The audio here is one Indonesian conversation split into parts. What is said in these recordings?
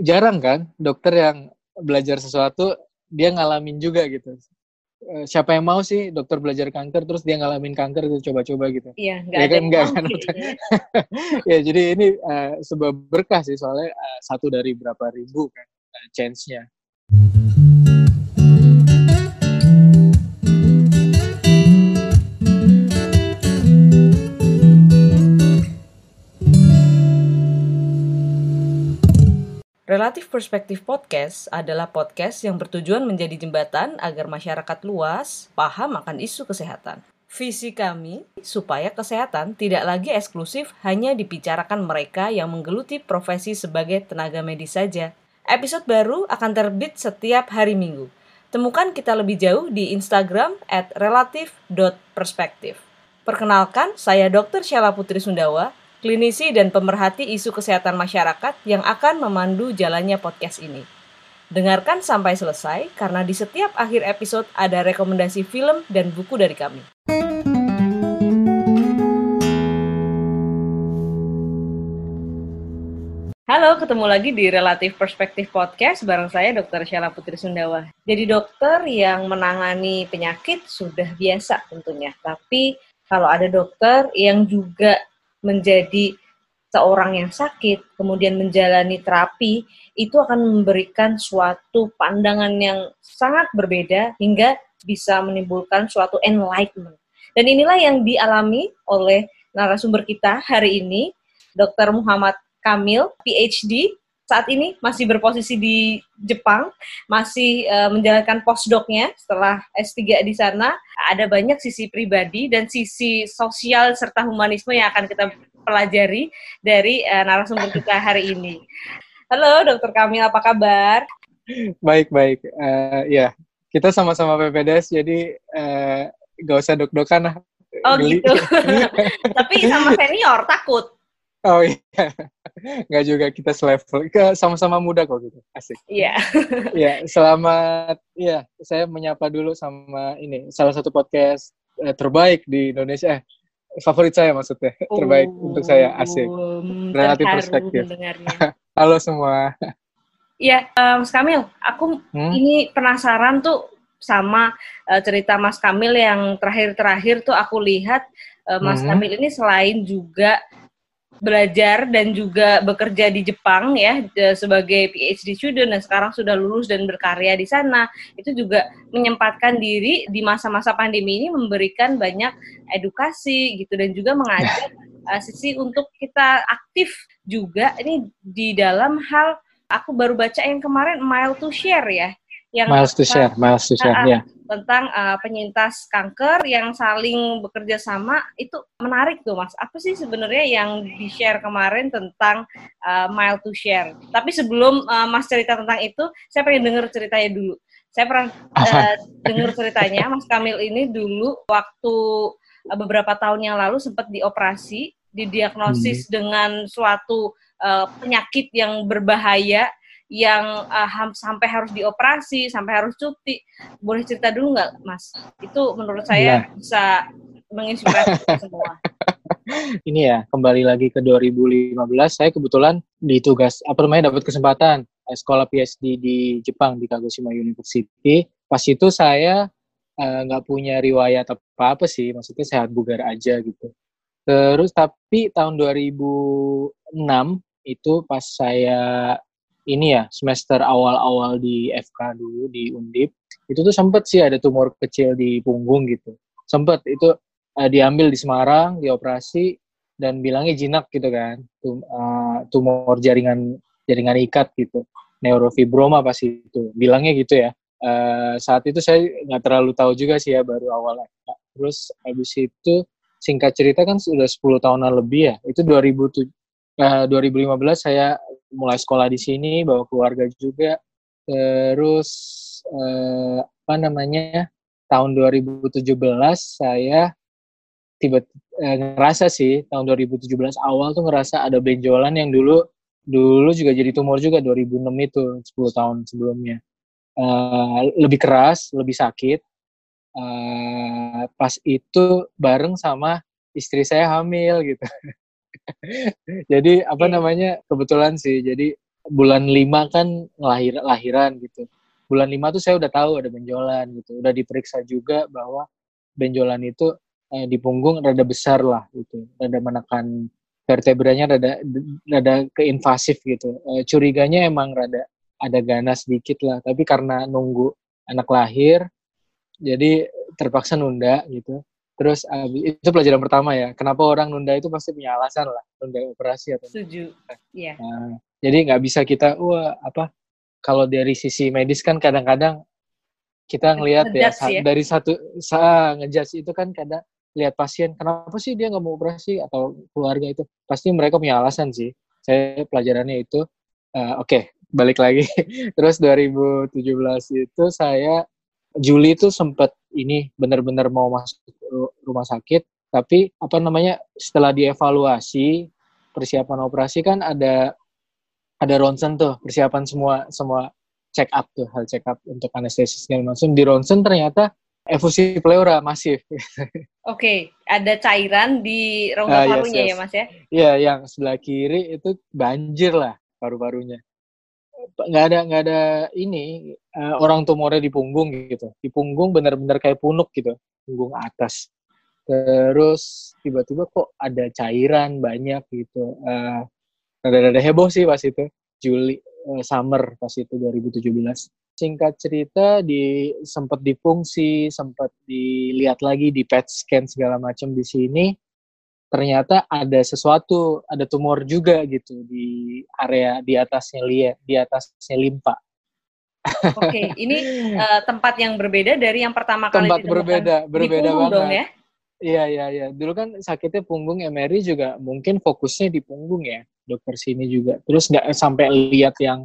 jarang kan dokter yang belajar sesuatu dia ngalamin juga gitu. Eh, siapa yang mau sih dokter belajar kanker terus dia ngalamin kanker itu coba-coba gitu. Iya, nggak ya ada kan enggak kan? iya. ya jadi ini eh, sebuah berkah sih soalnya eh, satu dari berapa ribu kan eh, chance-nya Relatif Perspektif Podcast adalah podcast yang bertujuan menjadi jembatan agar masyarakat luas paham akan isu kesehatan. Visi kami supaya kesehatan tidak lagi eksklusif hanya dibicarakan mereka yang menggeluti profesi sebagai tenaga medis saja. Episode baru akan terbit setiap hari Minggu. Temukan kita lebih jauh di Instagram at relatif.perspektif. Perkenalkan, saya Dr. Sheila Putri Sundawa, klinisi dan pemerhati isu kesehatan masyarakat yang akan memandu jalannya podcast ini. Dengarkan sampai selesai karena di setiap akhir episode ada rekomendasi film dan buku dari kami. Halo, ketemu lagi di Relatif Perspektif Podcast bareng saya Dr. Sheila Putri Sundawa. Jadi dokter yang menangani penyakit sudah biasa tentunya, tapi kalau ada dokter yang juga menjadi seorang yang sakit, kemudian menjalani terapi, itu akan memberikan suatu pandangan yang sangat berbeda hingga bisa menimbulkan suatu enlightenment. Dan inilah yang dialami oleh narasumber kita hari ini, Dr. Muhammad Kamil, PhD, saat ini masih berposisi di Jepang, masih uh, menjalankan postdoc-nya setelah S3 di sana. Ada banyak sisi pribadi dan sisi sosial serta humanisme yang akan kita pelajari dari uh, narasumber kita hari ini. Halo, Dokter Kamil, apa kabar? baik baik Eh, ya kita sama-sama PPDS jadi eh, gak usah dok-dokan lah Oh Geli. gitu. Tapi sama senior takut. Oh iya. Nggak juga kita selevel. Ke sama-sama muda kok gitu. Asik. Iya. ya selamat. Ya saya menyapa dulu sama ini salah satu podcast eh, terbaik di Indonesia. Eh, favorit saya maksudnya terbaik untuk saya. Asik. Um, Relatif perspektif. halo semua. Iya, eh, Mas Kamil, aku Hmm? ini penasaran tuh sama eh, cerita Mas Kamil yang terakhir-terakhir tuh aku lihat eh, Mas Hmm. Kamil ini selain juga belajar dan juga bekerja di Jepang ya eh, sebagai PhD student dan sekarang sudah lulus dan berkarya di sana. Itu juga menyempatkan diri di masa-masa pandemi ini memberikan banyak edukasi gitu dan juga mengajak eh, sisi untuk kita aktif juga ini di dalam hal aku baru baca yang kemarin mile to share ya yang miles to share miles to share Ah, ah. ya tentang uh, penyintas kanker yang saling bekerja sama itu menarik tuh mas. Apa sih sebenarnya yang di share kemarin tentang uh, mile to share? Tapi sebelum uh, mas cerita tentang itu, saya pengen dengar ceritanya dulu. Saya pernah uh, dengar ceritanya mas Kamil ini dulu waktu uh, beberapa tahun yang lalu sempat dioperasi, didiagnosis dengan suatu uh, penyakit yang berbahaya yang uh, ham- sampai harus dioperasi, sampai harus cuti. Boleh cerita dulu nggak, Mas? Itu menurut saya bisa menginspirasi semua. ini ya kembali lagi ke 2015 saya kebetulan ditugas apa namanya dapat kesempatan eh, sekolah PhD di Jepang di Kagoshima University pas itu saya eh, nggak punya riwayat apa apa sih maksudnya sehat bugar aja gitu terus tapi tahun 2006 itu pas saya ini ya semester awal-awal di FK dulu di Undip itu tuh sempet sih ada tumor kecil di punggung gitu sempet itu eh, diambil di Semarang, dioperasi dan bilangnya jinak gitu kan, Tum- eh, tumor jaringan jaringan ikat gitu, neurofibroma pasti itu, bilangnya gitu ya. Eh, saat itu saya nggak terlalu tahu juga sih ya baru awal Terus habis itu singkat cerita kan sudah 10 tahunan lebih ya. Itu 2007 eh, 2015 saya mulai sekolah di sini bawa keluarga juga. Terus eh, apa namanya? tahun 2017 saya tiba eh, ngerasa sih tahun 2017 awal tuh ngerasa ada benjolan yang dulu dulu juga jadi tumor juga 2006 itu 10 tahun sebelumnya Eh, lebih keras lebih sakit Eh, pas itu bareng sama istri saya hamil gitu jadi apa Oke. namanya kebetulan sih jadi bulan lima kan lahir lahiran gitu. Bulan lima tuh saya udah tahu ada benjolan gitu. Udah diperiksa juga bahwa benjolan itu eh, di punggung rada besar lah gitu. Rada menekan vertebranya rada rada keinvasif gitu. Eh, curiganya emang rada ada ganas sedikit lah. Tapi karena nunggu anak lahir jadi terpaksa nunda gitu terus itu pelajaran pertama ya kenapa orang nunda itu pasti punya alasan lah nunda operasi atau setuju. iya. Nah, jadi nggak bisa kita wah apa kalau dari sisi medis kan kadang-kadang kita ngelihat ya, ya. dari satu sa ngejudge itu kan kadang lihat pasien kenapa sih dia nggak mau operasi atau keluarga itu pasti mereka punya alasan sih. Saya pelajarannya itu uh, oke okay, balik lagi. Terus 2017 itu saya Juli itu sempat ini benar-benar mau masuk rumah sakit tapi apa namanya setelah dievaluasi persiapan operasi kan ada ada ronsen tuh persiapan semua semua check up tuh hal check up untuk anestesis segala macam di ronsen ternyata efusi pleura masif. Oke, okay, ada cairan di rongga uh, parunya yes, yes. ya mas ya? Iya, yang sebelah kiri itu banjir lah paru-parunya nggak ada nggak ada ini uh, orang tumornya di punggung gitu di punggung benar-benar kayak punuk gitu punggung atas. Terus tiba-tiba kok ada cairan banyak gitu. Uh, rada-rada heboh sih pas itu. Juli uh, summer pas itu 2017 singkat cerita di sempat difungsi sempat dilihat lagi di PET scan segala macam di sini. Ternyata ada sesuatu, ada tumor juga gitu di area di atasnya lia, di atasnya limpa. Oke, okay, ini uh, tempat yang berbeda dari yang pertama kali tempat berbeda, berbeda banget. Dong, ya? Iya, iya, iya. Dulu kan sakitnya punggung MRI juga mungkin fokusnya di punggung ya, dokter sini juga. Terus nggak sampai lihat yang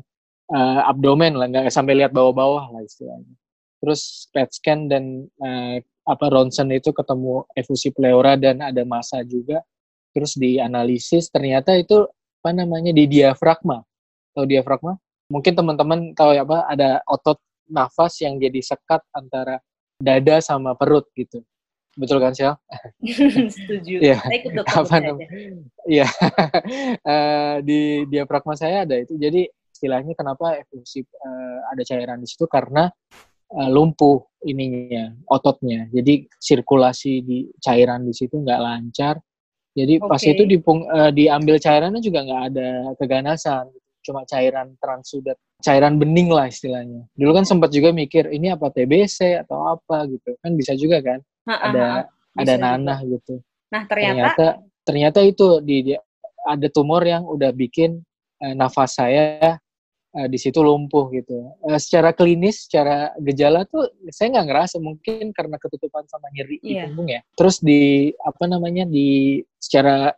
uh, abdomen lah, nggak sampai lihat bawah-bawah lah istilahnya. Terus PET scan dan uh, apa ronsen itu ketemu efusi pleura dan ada massa juga terus dianalisis ternyata itu apa namanya di diafragma tahu diafragma mungkin teman-teman tahu ya apa ada otot nafas yang jadi sekat antara dada sama perut gitu betul kan Syal? Setuju. ya. apa? Iya. uh, di diafragma saya ada itu. Jadi istilahnya kenapa efusi uh, ada cairan di situ karena uh, lumpuh ininya ototnya jadi sirkulasi di cairan di situ nggak lancar jadi okay. pas itu dipung, uh, diambil cairannya juga nggak ada keganasan cuma cairan transudat cairan bening lah istilahnya dulu kan sempat juga mikir ini apa TBC atau apa gitu kan bisa juga kan ha, ada ha, ada nanah juga. gitu nah ternyata ternyata ternyata itu di, di ada tumor yang udah bikin uh, nafas saya uh, di situ lumpuh gitu. Uh, secara klinis, secara gejala tuh saya nggak ngerasa mungkin karena ketutupan sama nyeri yeah. di iya. punggung ya. Terus di apa namanya di secara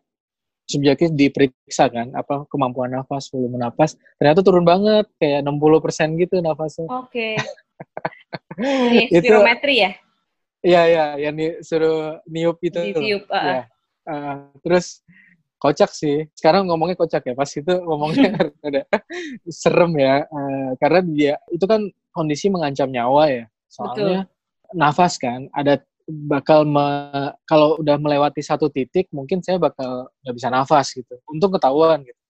subjektif diperiksa kan apa kemampuan nafas, volume nafas, ternyata turun banget kayak 60% gitu nafasnya. Oke. Okay. itu spirometri ya? Iya, iya, yang suruh niup itu. Di tiup, uh, ya. uh, terus kocak sih. Sekarang ngomongnya kocak ya. Pas itu ngomongnya ada serem ya. Uh, karena dia itu kan kondisi mengancam nyawa ya. Soalnya Betul. nafas kan ada bakal me, kalau udah melewati satu titik mungkin saya bakal nggak bisa nafas gitu. Untung ketahuan gitu.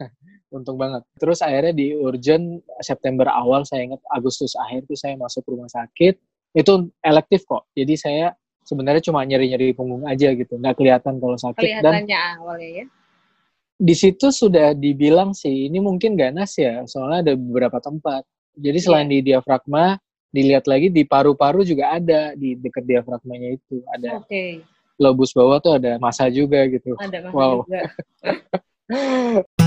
Untung banget. Terus akhirnya di urgent September awal saya ingat Agustus akhir itu saya masuk rumah sakit. Itu elektif kok. Jadi saya sebenarnya cuma nyeri-nyeri punggung aja gitu, nggak kelihatan kalau sakit. Kelihatannya dan awalnya ya. Di situ sudah dibilang sih ini mungkin ganas ya, soalnya ada beberapa tempat. Jadi selain yeah. di diafragma, dilihat lagi di paru-paru juga ada di dekat diafragmanya itu ada. Okay. Lobus bawah tuh ada masa juga gitu. Ada masa wow. juga.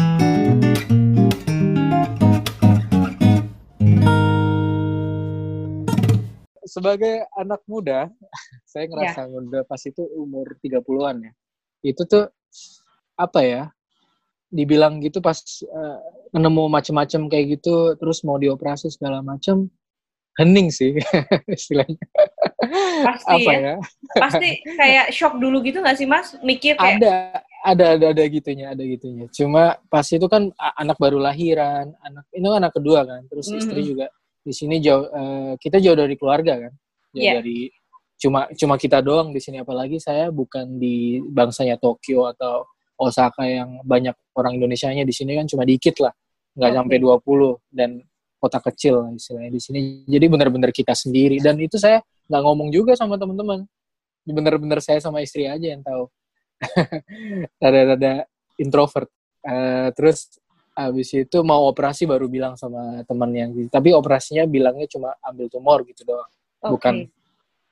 sebagai anak muda, saya ngerasa yeah. muda pas itu umur 30-an ya. Itu tuh apa ya? Dibilang gitu pas uh, nemu macem-macem kayak gitu, terus mau dioperasi segala macem, hening sih istilahnya. Pasti apa ya. ya? Pasti kayak shock dulu gitu gak sih Mas? Mikir kayak ada ada ada ada gitunya, ada gitunya. Cuma pas itu kan anak baru lahiran, anak ini kan anak kedua kan, terus mm -hmm. istri juga di sini jauh uh, kita jauh dari keluarga kan jauh yeah. dari cuma cuma kita doang di sini apalagi saya bukan di bangsanya Tokyo atau Osaka yang banyak orang Indonesia nya di sini kan cuma dikit lah nggak Oke. sampai 20 dan kota kecil lah istilahnya di sini. Jadi benar-benar kita sendiri dan itu saya nggak ngomong juga sama teman-teman. Bener-bener saya sama istri aja yang tahu. Rada-rada introvert. Eh, terus habis itu mau operasi baru bilang sama teman yang tapi operasinya bilangnya cuma ambil tumor gitu doang. Oke. Bukan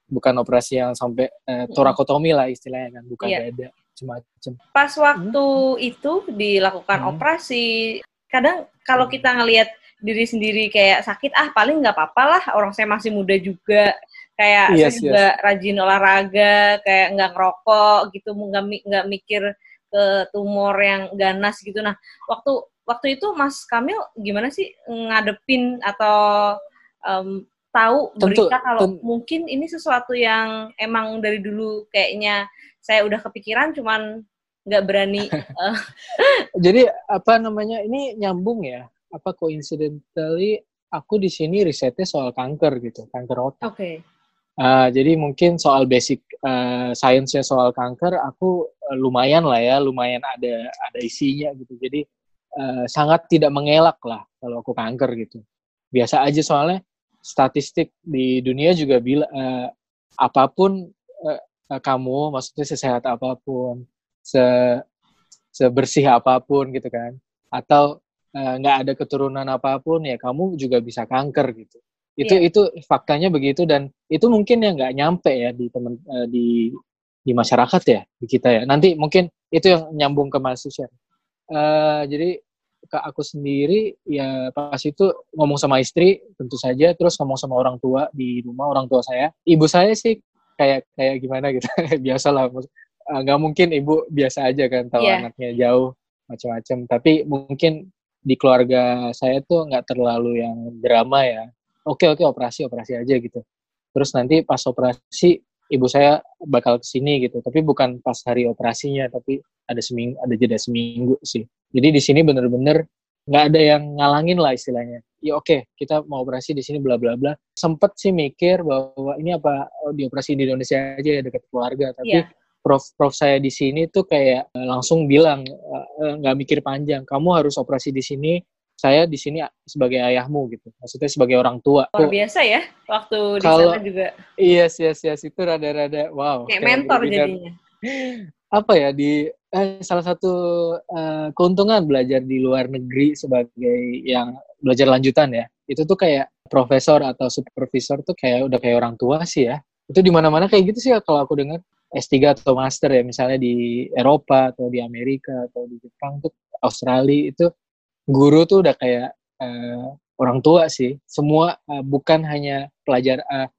bukan operasi yang sampai eh, torakotomi lah istilahnya kan, bukan Iya. dada macam-macam. Pas waktu itu dilakukan Hmm. operasi, kadang kalau kita ngelihat diri sendiri kayak sakit, ah paling nggak apa-apa lah, orang saya masih muda juga. Kayak saya Yes, juga rajin olahraga, kayak nggak ngerokok gitu, nggak nggak mikir ke tumor yang ganas gitu. Nah, waktu waktu itu Mas Kamil gimana sih ngadepin atau em, tahu Tentu- berita kalau ten- mungkin ini sesuatu yang emang dari dulu kayaknya saya udah kepikiran, cuman nggak berani. eh, Jadi apa namanya ini nyambung ya? Apa coincidentally aku di sini risetnya soal kanker gitu, kanker otak. Oke, Ah, jadi mungkin soal basic eh, sainsnya soal kanker aku eh, lumayan lah ya, lumayan ada ada isinya gitu. Jadi eh, sangat tidak mengelak lah kalau aku kanker gitu. Biasa aja soalnya statistik di dunia juga bila eh, apa pun eh, eh, kamu maksudnya sesehat apa pun, se sebersih apa pun gitu kan, atau eh, nggak ada keturunan apa pun ya kamu juga bisa kanker gitu. Itu Iya. itu faktanya begitu dan itu mungkin yang nggak nyampe ya di temen eh, di di masyarakat ya di kita ya. Nanti mungkin itu yang nyambung ke mahasiswa. Eh, jadi ke aku sendiri ya pas itu ngomong sama istri tentu saja terus ngomong sama orang tua di rumah orang tua saya ibu saya sih kayak kayak gimana gitu biasalah mus- eh, nggak mungkin ibu biasa aja kan tahu Iya. anaknya jauh macam-macam tapi mungkin di keluarga saya tuh nggak terlalu yang drama ya. Oke oke operasi operasi aja gitu. Terus nanti pas operasi ibu saya bakal ke sini gitu. Tapi bukan pas hari operasinya tapi ada seminggu ada jeda seminggu sih. Jadi di sini bener-bener nggak ada yang ngalangin lah istilahnya. Ya oke kita mau operasi di sini bla bla bla. Sempet sih mikir bahwa ini apa oh, dioperasi di Indonesia aja ya dekat keluarga. Tapi Iya. Prof prof saya di sini tuh kayak eh, langsung bilang eh, eh, nggak mikir panjang kamu harus operasi di sini saya di sini sebagai ayahmu gitu maksudnya sebagai orang tua luar biasa ya waktu di Kalau- sana juga Yes, yes, yes. Itu rada-rada wow. kayak mentor bener- jadinya. Apa ya di eh, salah satu eh, keuntungan belajar di luar negeri sebagai yang belajar lanjutan ya. Itu tuh kayak profesor atau supervisor tuh kayak udah kayak orang tua sih ya. Itu di mana-mana kayak gitu sih ya kalau aku dengar S3 atau master ya misalnya di Eropa atau di Amerika atau di Jepang tuh Australia itu guru tuh udah kayak eh, orang tua sih. Semua eh, bukan hanya pelajar eh,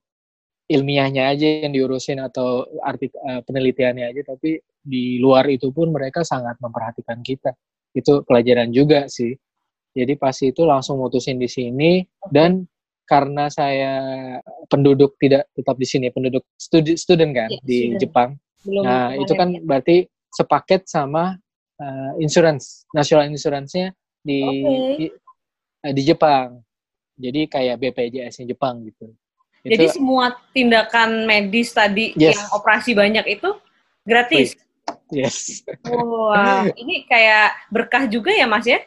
ilmiahnya aja yang diurusin atau artik eh, penelitiannya aja tapi di luar itu pun mereka sangat memperhatikan kita itu pelajaran juga sih jadi pas itu langsung mutusin di sini dan karena saya penduduk tidak tetap di sini penduduk studi student kan Iya, di student. Jepang Belum nah kemarin itu kan ya. berarti sepaket sama eh, insurance national insurance-nya di Oke. di, eh, di Jepang jadi kayak BPJS-nya Jepang gitu Jadi Itu- semua tindakan medis tadi Yes. yang operasi banyak itu gratis. yes Wah, ini kayak berkah juga ya Mas ya?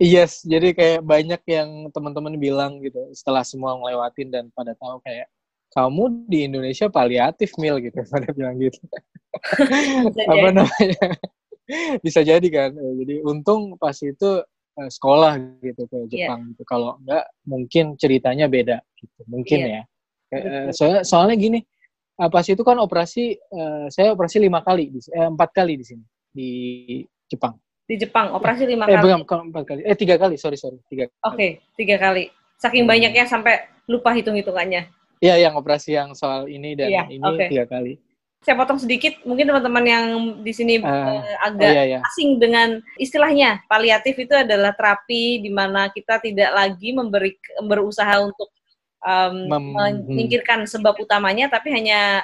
Yes, jadi kayak banyak yang teman-teman bilang gitu setelah semua ngelewatin dan pada tahu kayak kamu di Indonesia paliatif mil gitu pada bilang gitu. Bisa Apa jadi. namanya? Bisa jadi kan. Eh, Jadi untung pas itu eh, sekolah gitu ke Iya. Jepang gitu. Kalau enggak mungkin ceritanya beda gitu. Mungkin Iya. ya. Eh, Betul. soalnya, soalnya gini, eh, pas itu kan operasi eh, saya operasi lima kali, eh, empat kali di sini di Jepang. Di Jepang operasi lima Eh kali. bukan, bukan empat kali, eh tiga kali, sorry sorry tiga. Oke, tiga kali. Saking Hmm. banyaknya sampai lupa hitung-hitungannya. Iya, yang operasi yang soal ini dan Iya, ini oke. tiga kali. Saya potong sedikit, mungkin teman-teman yang di sini Ah, eh, Oh agak iya, iya. asing dengan istilahnya paliatif itu adalah terapi di mana kita tidak lagi memberi berusaha untuk um, Mem- menyingkirkan sebab utamanya, tapi hanya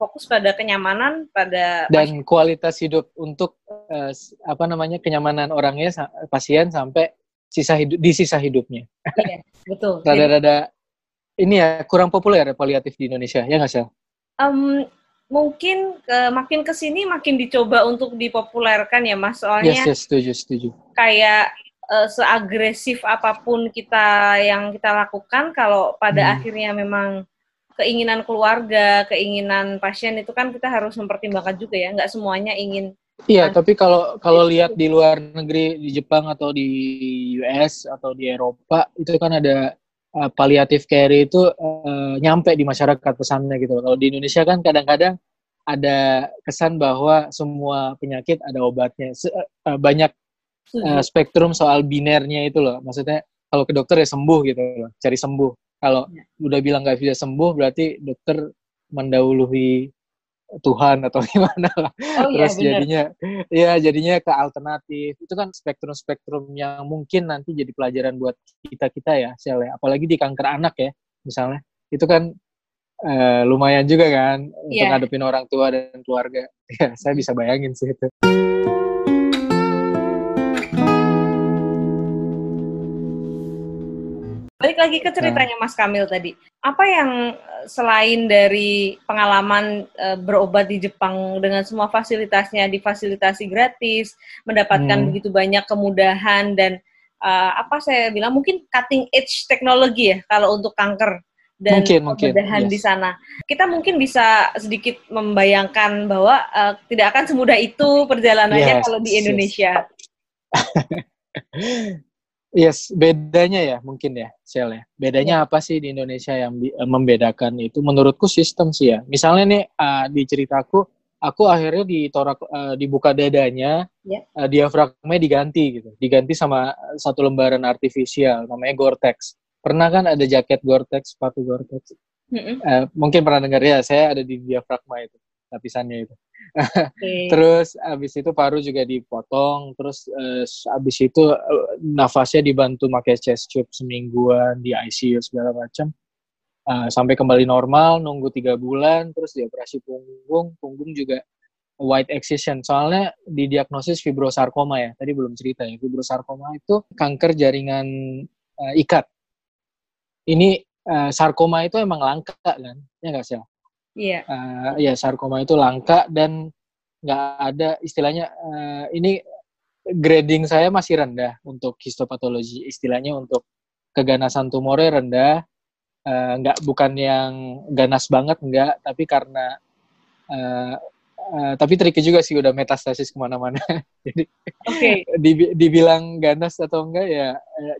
berfokus pada kenyamanan pada Dan kualitas hidup untuk s- apa namanya kenyamanan orangnya pasien sampai sisa hidup di sisa hidupnya. pasien. Betul. Rada-rada ini ya kurang populer ya paliatif di Indonesia, ya nggak sih? em, mungkin ke, makin ke sini makin dicoba untuk dipopulerkan ya Mas, soalnya Yes, yes, setuju, setuju. kayak uh, seagresif apa pun kita yang kita lakukan kalau pada hmm. akhirnya memang keinginan keluarga, keinginan pasien itu kan kita harus mempertimbangkan juga ya, nggak semuanya ingin. Iya, tapi kalau kalau lihat di luar negeri, di Jepang atau di US atau di Eropa, itu kan ada uh, palliative care itu uh, nyampe di masyarakat pesannya gitu. Kalau di Indonesia kan kadang-kadang ada kesan bahwa semua penyakit ada obatnya. Se uh, banyak uh, spektrum soal binernya itu loh. Maksudnya kalau ke dokter ya sembuh gitu loh, cari sembuh. Kalau ya. udah bilang nggak bisa sembuh berarti dokter mendahului Tuhan atau gimana lah. Oh, iya, Terus iya, jadinya ya jadinya ke alternatif. Itu kan spektrum-spektrum yang mungkin nanti jadi pelajaran buat kita-kita ya, Sel ya. Apalagi di kanker anak ya, misalnya. Itu kan uh, lumayan juga kan yeah. untuk iya. ngadepin orang tua dan keluarga. Ya, saya bisa bayangin sih itu. Lagi ke ceritanya Mas Kamil tadi. Apa yang eh, selain dari pengalaman uh, berobat di Jepang dengan semua fasilitasnya difasilitasi gratis, mendapatkan hmm. begitu banyak kemudahan dan uh, apa saya bilang mungkin cutting edge teknologi ya kalau untuk kanker dan mungkin, mungkin. yes. di sana. Kita mungkin bisa sedikit membayangkan bahwa uh, tidak akan semudah itu perjalanannya yes, kalau di Indonesia. Yes. Yes, bedanya ya mungkin ya, Sel ya. Bedanya ya. apa sih di Indonesia yang uh, membedakan itu? Menurutku sistem sih ya. Misalnya nih uh, di ceritaku, aku akhirnya ditorak uh, dibuka dadanya, ya. uh, diafragma diganti gitu, diganti sama satu lembaran artifisial namanya Gore-Tex. Pernah kan ada jaket Gore-Tex, sepatu Gore-Tex? Mm -hmm. uh, mungkin pernah dengar ya, saya ada di diafragma itu lapisannya itu. Okay. terus abis itu paru juga dipotong, terus uh, abis itu uh, nafasnya dibantu pakai chest tube semingguan di ICU segala macam. Uh, sampai kembali normal, nunggu tiga bulan, terus dioperasi punggung, punggung juga white excision. Soalnya didiagnosis fibrosarkoma ya, tadi belum cerita ya. Fibrosarkoma itu kanker jaringan uh, ikat. Ini uh, sarkoma itu emang langka kan, ya nggak sih? Iya. Uh, ya sarkoma itu langka dan nggak ada istilahnya uh, ini grading saya masih rendah untuk histopatologi istilahnya untuk keganasan tumornya rendah uh, nggak bukan yang ganas banget nggak tapi karena uh, uh, tapi tricky juga sih udah metastasis ke mana-mana jadi okay. dibilang ganas atau enggak ya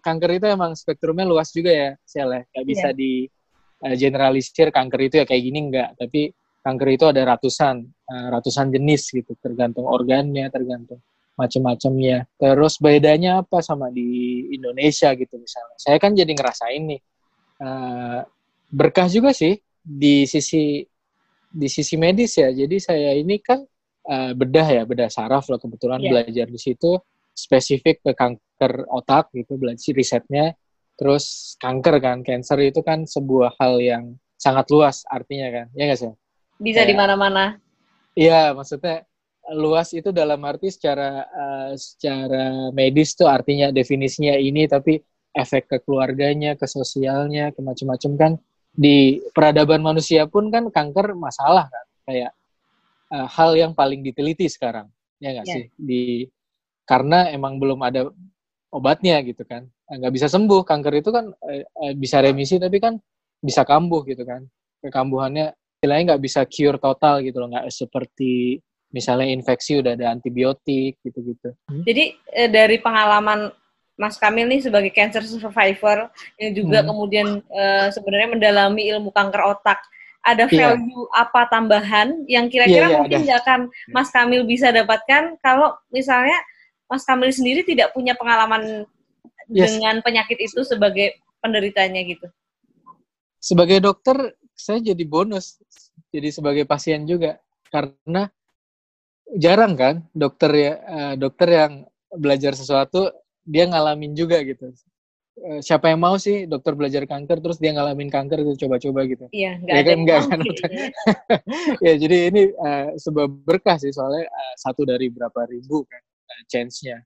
kanker itu emang spektrumnya luas juga ya sel ya nggak bisa yeah. di uh, generalisir kanker itu ya kayak gini enggak, tapi kanker itu ada ratusan, uh, ratusan jenis gitu, tergantung organnya, tergantung macam-macamnya. Terus bedanya apa sama di Indonesia gitu misalnya? Saya kan jadi ngerasain nih uh, berkah juga sih di sisi di sisi medis ya. Jadi saya ini kan uh, bedah ya, bedah saraf loh kebetulan yeah. belajar di situ spesifik ke kanker otak gitu, belajar risetnya Terus kanker kan, cancer itu kan sebuah hal yang sangat luas artinya kan, ya nggak sih? Bisa di mana-mana. Iya, maksudnya luas itu dalam arti secara uh, secara medis tuh artinya definisinya ini, tapi efek ke keluarganya, ke sosialnya, ke macam-macam kan di peradaban manusia pun kan kanker masalah kan, kayak uh, hal yang paling diteliti sekarang, ya nggak yeah. sih? Di karena emang belum ada obatnya gitu kan eh, nggak bisa sembuh kanker itu kan eh, eh, bisa remisi tapi kan bisa kambuh gitu kan kekambuhannya istilahnya nggak bisa cure total gitu loh nggak seperti misalnya infeksi udah ada antibiotik gitu-gitu. Hmm? Jadi eh, dari pengalaman Mas Kamil nih sebagai cancer survivor yang juga hmm. kemudian eh, sebenarnya mendalami ilmu kanker otak, ada iya. value yeah. apa tambahan yang kira-kira yeah, yeah, mungkin nggak akan Mas Kamil bisa dapatkan kalau misalnya Mas Kamil sendiri tidak punya pengalaman yes. dengan penyakit itu sebagai penderitanya gitu? Sebagai dokter, saya jadi bonus. Jadi sebagai pasien juga. Karena jarang kan dokter ya uh, dokter yang belajar sesuatu dia ngalamin juga gitu. Uh, siapa yang mau sih dokter belajar kanker terus dia ngalamin kanker gitu coba-coba gitu. Iya, enggak ya kan enggak kan. ya jadi ini uh, sebuah berkah sih soalnya uh, satu dari berapa ribu kan chance-nya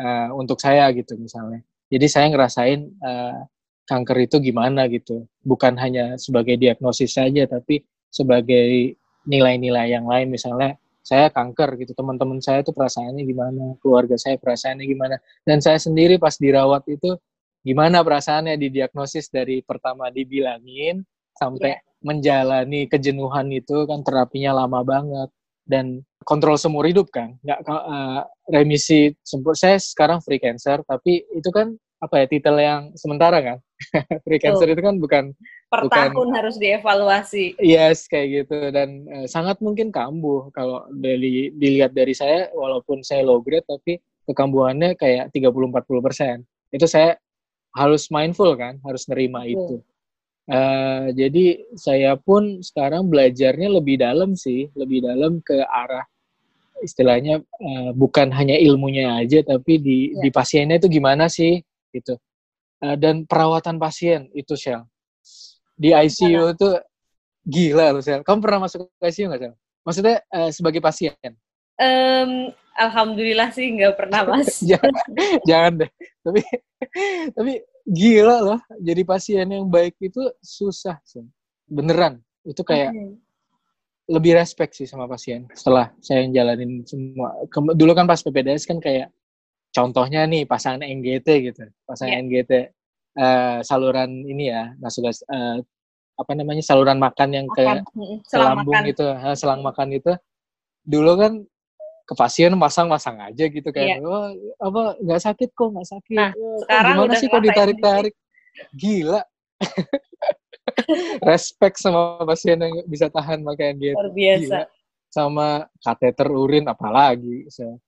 uh, untuk saya gitu misalnya. Jadi saya ngerasain uh, kanker itu gimana gitu. Bukan hanya sebagai diagnosis saja, tapi sebagai nilai-nilai yang lain misalnya saya kanker gitu teman-teman saya tuh perasaannya gimana keluarga saya perasaannya gimana dan saya sendiri pas dirawat itu gimana perasaannya didiagnosis dari pertama dibilangin sampai yeah. menjalani kejenuhan itu kan terapinya lama banget dan kontrol seumur hidup kan. Nggak uh, remisi sempur saya sekarang free cancer tapi itu kan apa ya titel yang sementara kan. Free cancer itu kan bukan per bukan, tahun harus dievaluasi. Yes kayak gitu. Dan uh, sangat mungkin kambuh kalau dari dilihat dari saya walaupun saya low grade tapi kekambuhannya kayak 30-40 persen. Itu saya harus mindful kan harus nerima Betul. itu uh, jadi saya pun sekarang belajarnya lebih dalam sih lebih dalam ke arah istilahnya uh, bukan hanya ilmunya aja tapi di ya. di pasiennya itu gimana sih gitu. Uh, dan perawatan pasien itu Shell. Di ICU itu gila loh Shell. Kamu pernah masuk ke ICU nggak Shell? Maksudnya uh, sebagai pasien? Um, Alhamdulillah sih nggak pernah mas. jangan, jangan deh. Tapi tapi gila loh. Jadi pasien yang baik itu susah sih. Beneran. Itu kayak okay. lebih respect sih sama pasien. Setelah saya jalanin semua. Dulu kan pas PPDS kan kayak contohnya nih pasangan NGT gitu pasangan yeah. NGT uh, eh, saluran ini ya masuk uh, apa namanya saluran makan yang ke, ke lambung itu uh, selang makan itu dulu kan ke pasien pasang-pasang aja gitu kayak yeah. oh, apa nggak sakit kok nggak sakit. Nah, oh, sekarang gimana sih kok ditarik-tarik? Gila. Respect sama pasien yang bisa tahan makan gitu luar biasa. Gila. sama kateter urin apalagi so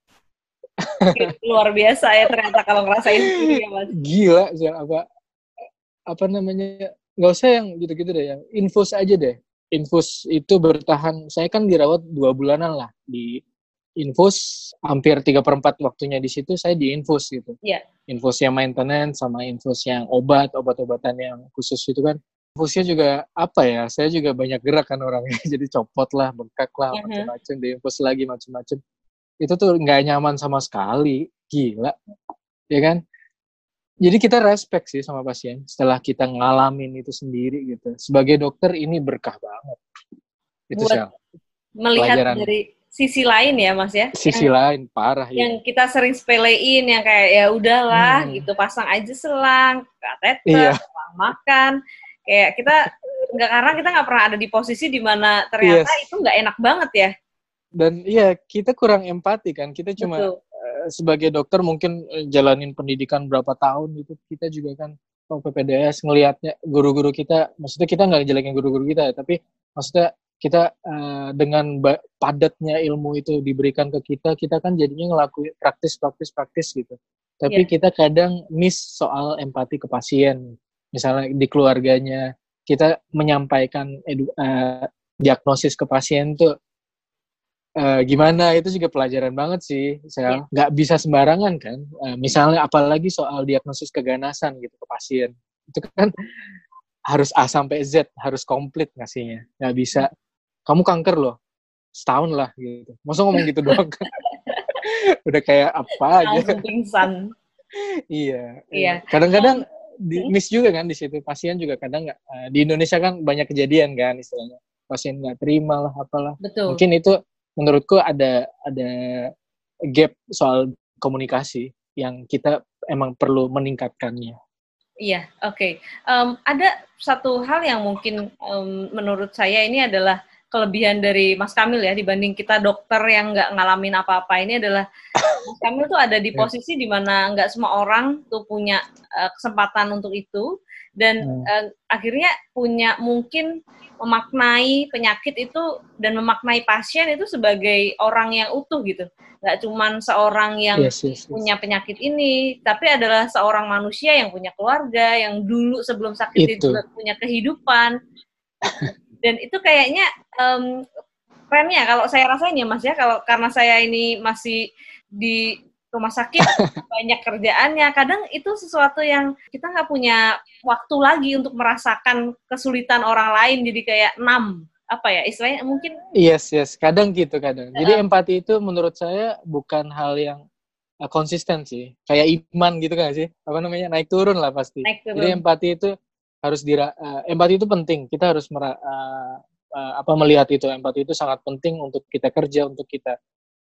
luar biasa ya ternyata kalau ngerasain ya mas. Gila sih apa apa namanya nggak usah yang gitu-gitu deh yang infus aja deh. Infus itu bertahan saya kan dirawat dua bulanan lah di infus hampir tiga perempat waktunya di situ saya di infus gitu yeah. infus yang maintenance sama infus yang obat obat-obatan yang khusus itu kan infusnya juga apa ya saya juga banyak gerak kan orangnya jadi copot lah bengkak lah uh-huh. macam-macam di infus lagi macam-macam itu tuh nggak nyaman sama sekali gila ya kan jadi kita respect sih sama pasien setelah kita ngalamin itu sendiri gitu sebagai dokter ini berkah banget itu sih melihat Pelajaran. dari sisi lain ya mas ya sisi yang, lain parah ya. yang ya. kita sering sepelein yang kayak ya udahlah hmm. gitu pasang aja selang kateter iya. selang makan kayak kita nggak karena kita nggak pernah ada di posisi di mana ternyata yes. itu nggak enak banget ya dan iya kita kurang empati kan kita cuma uh, sebagai dokter mungkin uh, jalanin pendidikan berapa tahun gitu kita juga kan kalau PPDS ngelihatnya guru-guru kita maksudnya kita nggak jelekin guru-guru kita ya tapi maksudnya kita uh, dengan padatnya ilmu itu diberikan ke kita kita kan jadinya ngelakuin praktis praktis praktis gitu. Tapi yeah. kita kadang miss soal empati ke pasien. Misalnya di keluarganya kita menyampaikan edu, uh, diagnosis ke pasien tuh uh, gimana? Itu juga pelajaran banget sih saya yeah. nggak bisa sembarangan kan? Uh, misalnya apalagi soal diagnosis keganasan gitu ke pasien. Itu kan harus A sampai Z harus komplit ngasihnya. Nggak bisa kamu kanker loh. Setahun lah gitu. Masa ngomong gitu doang? Udah kayak apa aja? Pingsan. Iya. Iya. Kadang-kadang di, miss juga kan di situ. Pasien juga kadang nggak uh, di Indonesia kan banyak kejadian kan istilahnya. Pasien nggak terima lah apalah. Betul. mungkin itu menurutku ada ada gap soal komunikasi yang kita emang perlu meningkatkannya. Iya, oke. Okay. Um, ada satu hal yang mungkin um, menurut saya ini adalah kelebihan dari Mas Kamil ya dibanding kita dokter yang nggak ngalamin apa-apa ini adalah Mas Kamil tuh ada di iya. posisi yeah. di mana nggak semua orang tuh punya uh, kesempatan untuk itu dan hmm. uh, akhirnya punya mungkin memaknai penyakit itu dan memaknai pasien itu sebagai orang yang utuh gitu nggak cuma seorang yang yes, yes, yes. punya penyakit ini tapi adalah seorang manusia yang punya keluarga yang dulu sebelum sakit itu, itu punya kehidupan dan itu kayaknya um, kerennya kalau saya rasain ya mas ya. Kalau karena saya ini masih di rumah sakit banyak kerjaannya. Kadang itu sesuatu yang kita nggak punya waktu lagi untuk merasakan kesulitan orang lain. Jadi kayak enam apa ya istilahnya? Mungkin yes yes. Kadang gitu kadang. Jadi uh, empati itu menurut saya bukan hal yang uh, konsisten sih. Kayak iman gitu kan sih? Apa namanya? Naik turun lah pasti. Naik turun. jadi empati itu harus dira uh, empati itu penting. Kita harus mera, uh, uh, apa melihat itu. Empati itu sangat penting untuk kita kerja untuk kita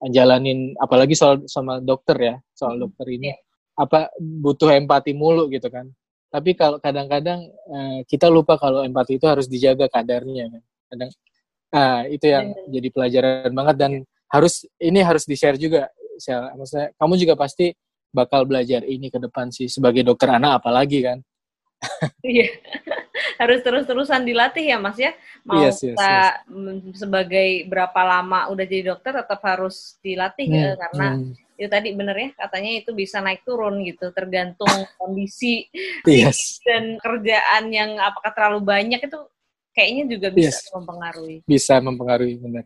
jalanin. Apalagi soal sama dokter ya soal hmm. dokter ini. Yeah. apa butuh empati mulu gitu kan. Tapi kalau kadang-kadang uh, kita lupa kalau empati itu harus dijaga kadarnya kan. Kadang uh, itu yang yeah. jadi pelajaran banget dan harus ini harus di share juga maksudnya kamu juga pasti bakal belajar ini ke depan sih sebagai dokter anak apalagi kan iya harus terus-terusan dilatih ya mas ya mau yes, yes, kita yes. sebagai berapa lama udah jadi dokter tetap harus dilatih hmm, ya, karena hmm. itu tadi bener ya katanya itu bisa naik turun gitu tergantung kondisi yes. dan kerjaan yang apakah terlalu banyak itu kayaknya juga bisa yes. mempengaruhi bisa mempengaruhi benar